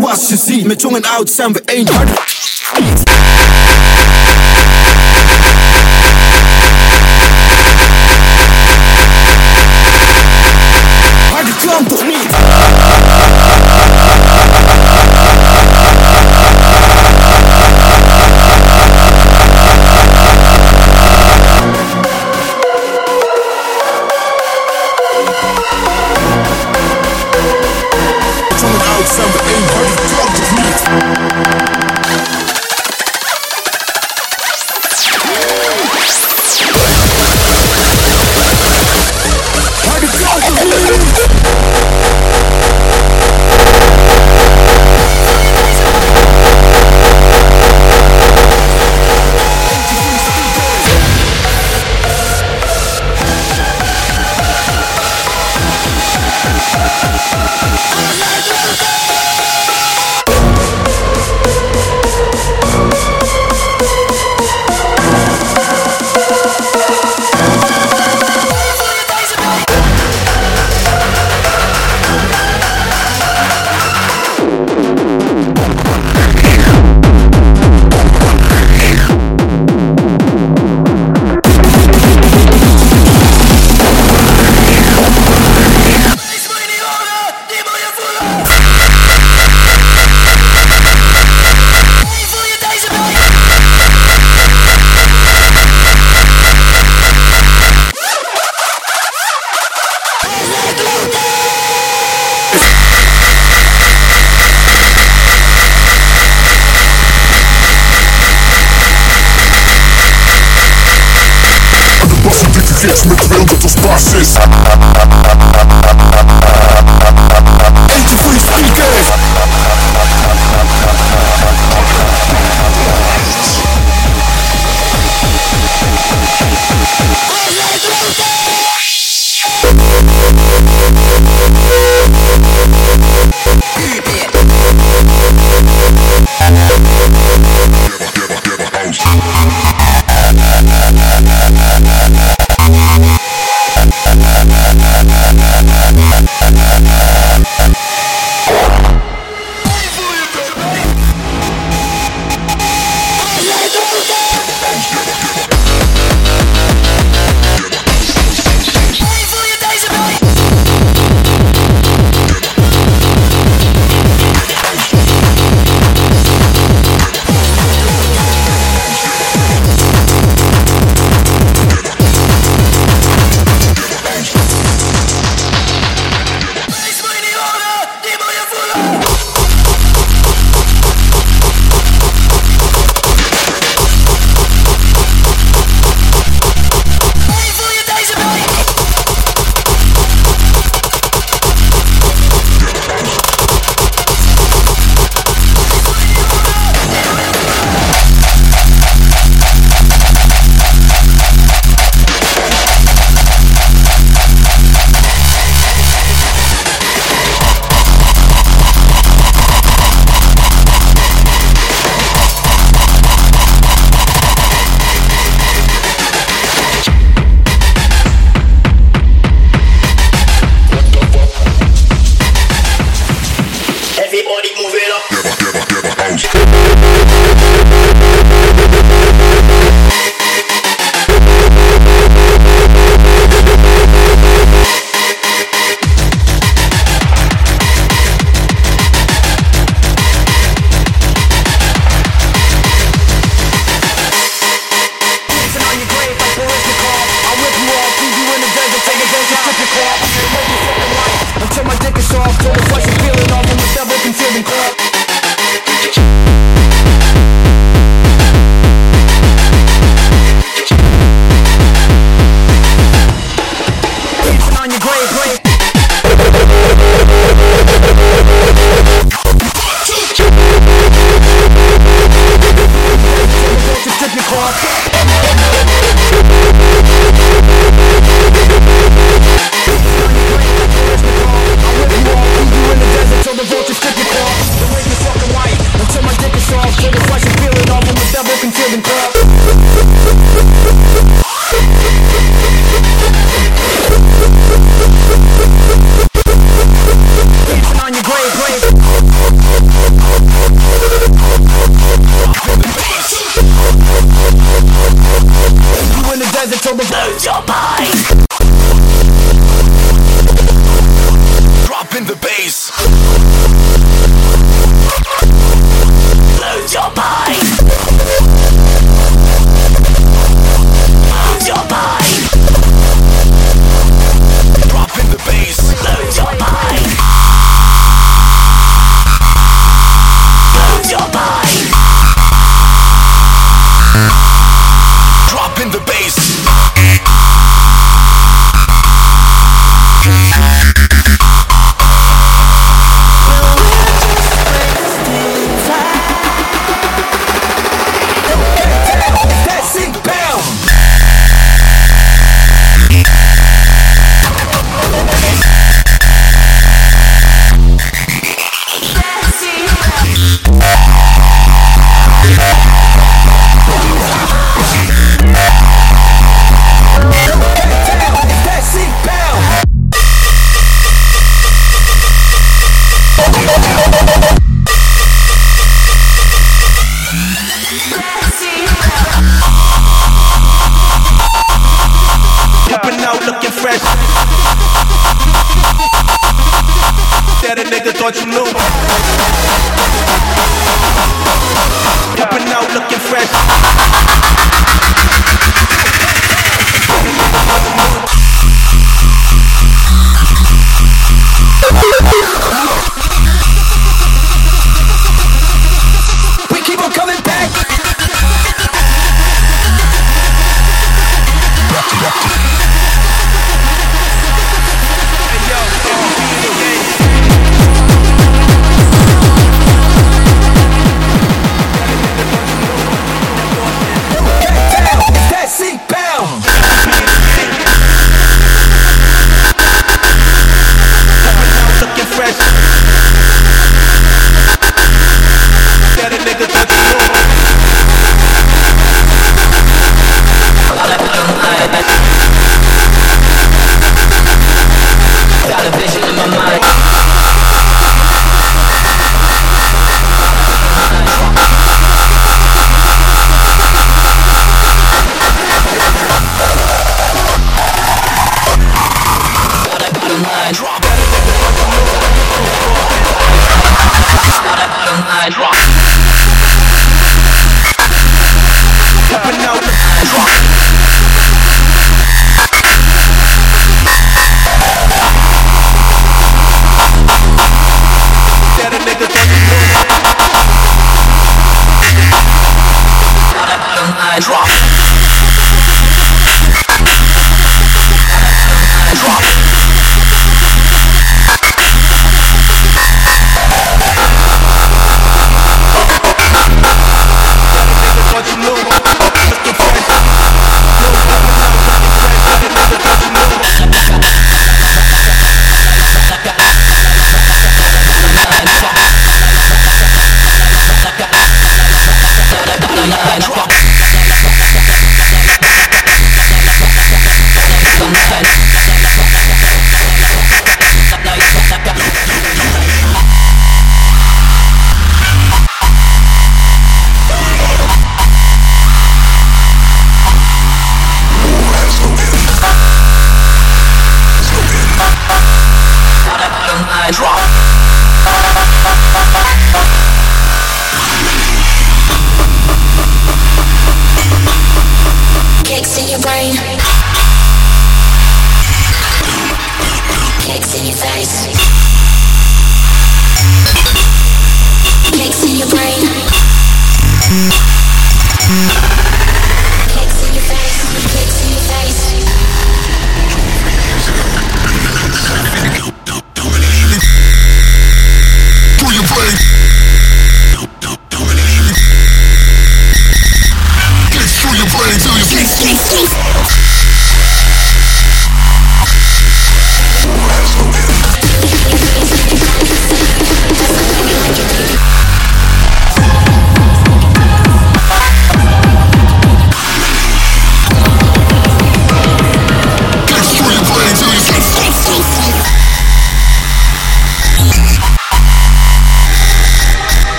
zoals je ziet. Met jongen en oud zijn we één.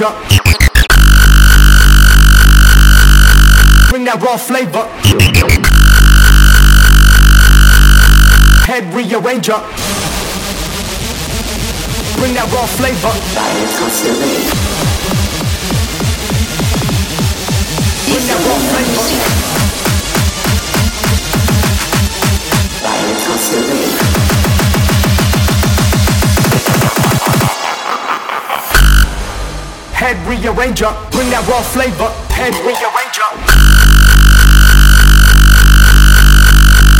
danger. Bring that raw flavor. Head rearranger. Bring that raw flavor. Head rearranger, bring that raw flavor. Head rearranger.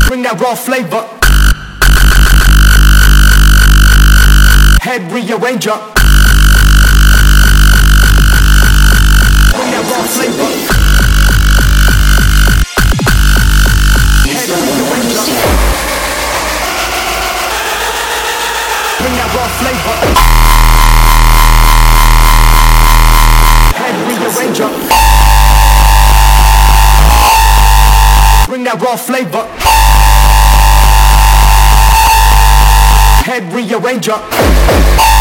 Bring that raw flavor. Head rearranger. Raw flavor. Head rearranger.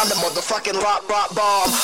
I'm, the motherfucking rock rock bomb.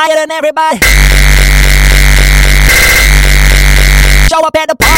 Flyer than everybody. Show up at the.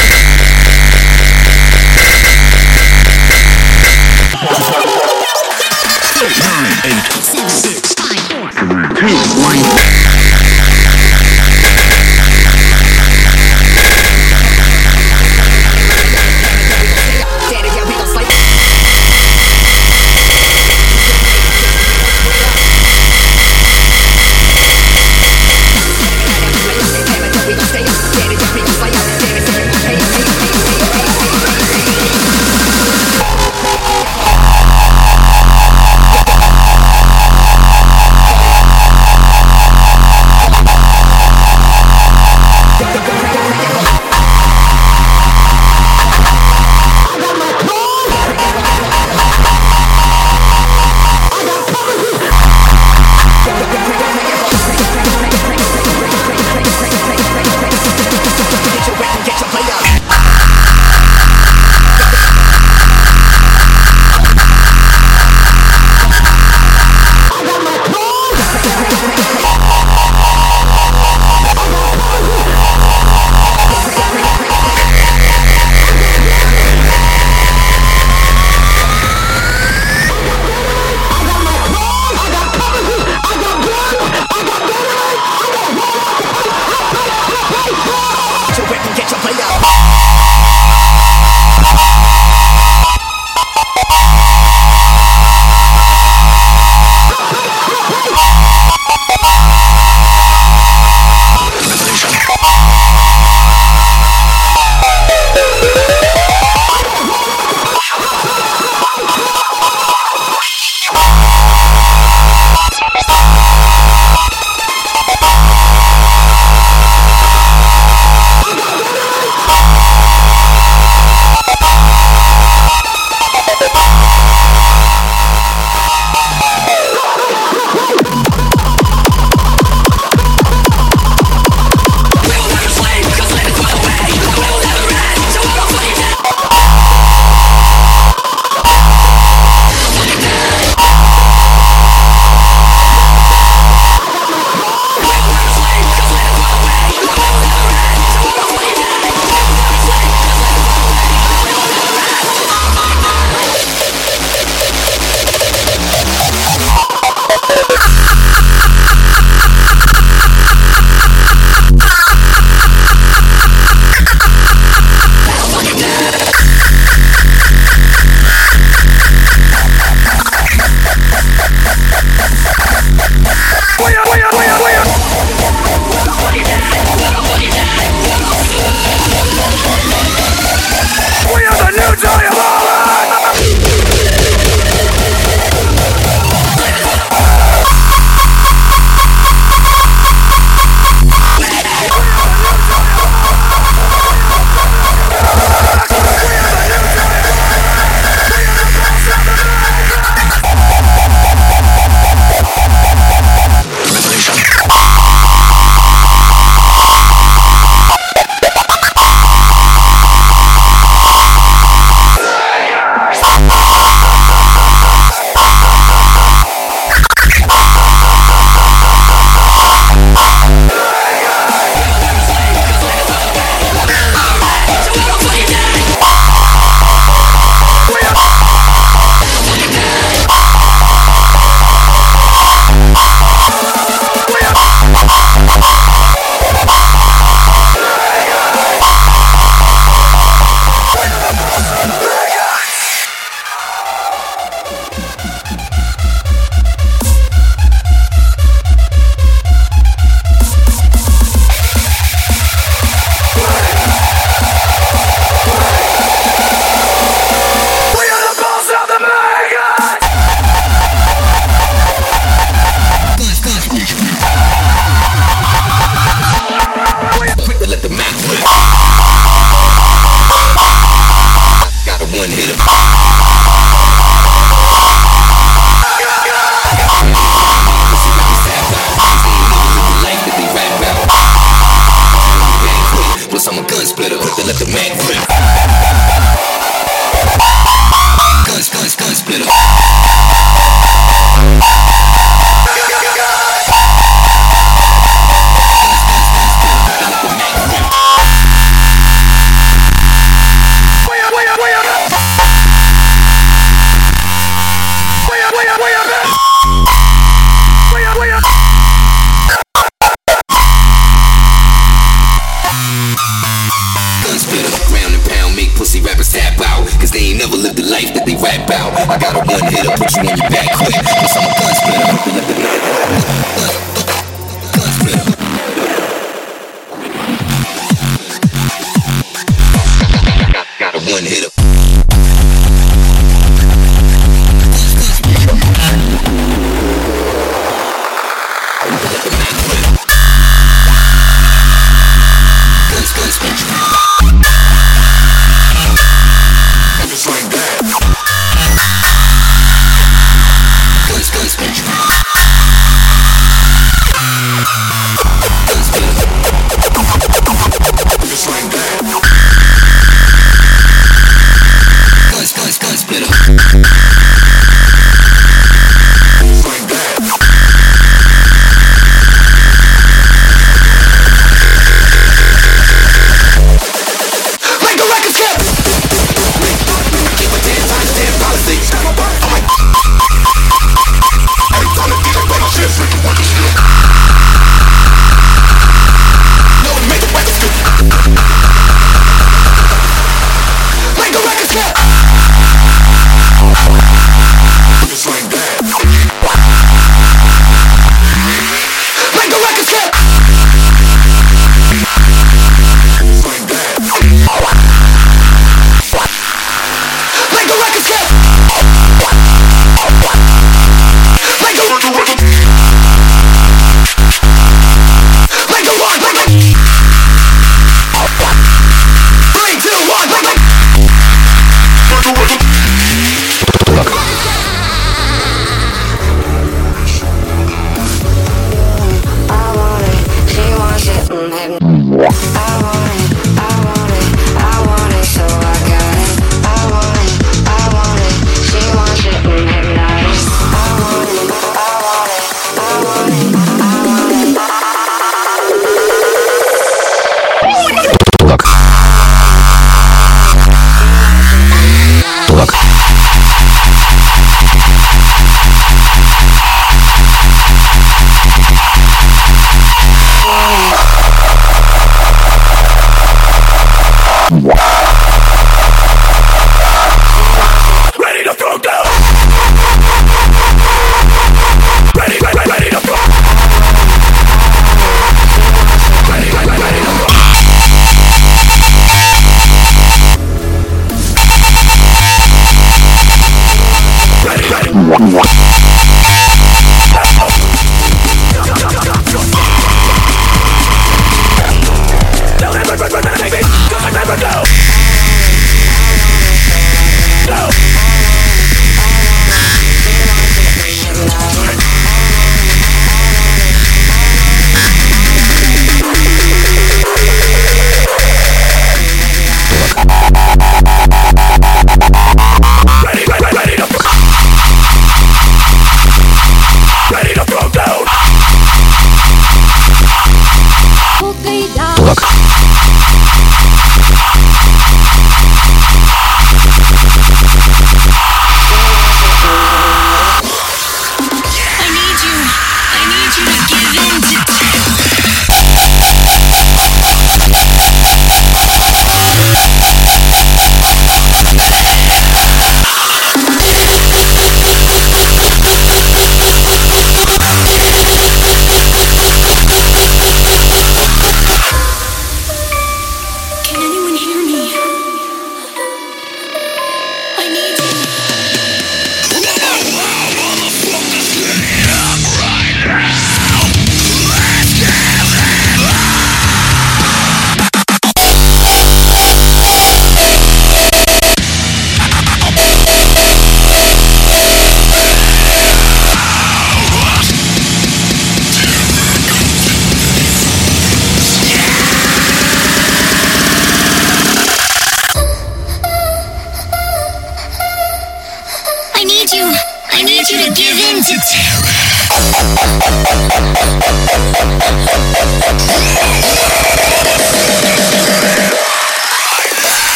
Yeah.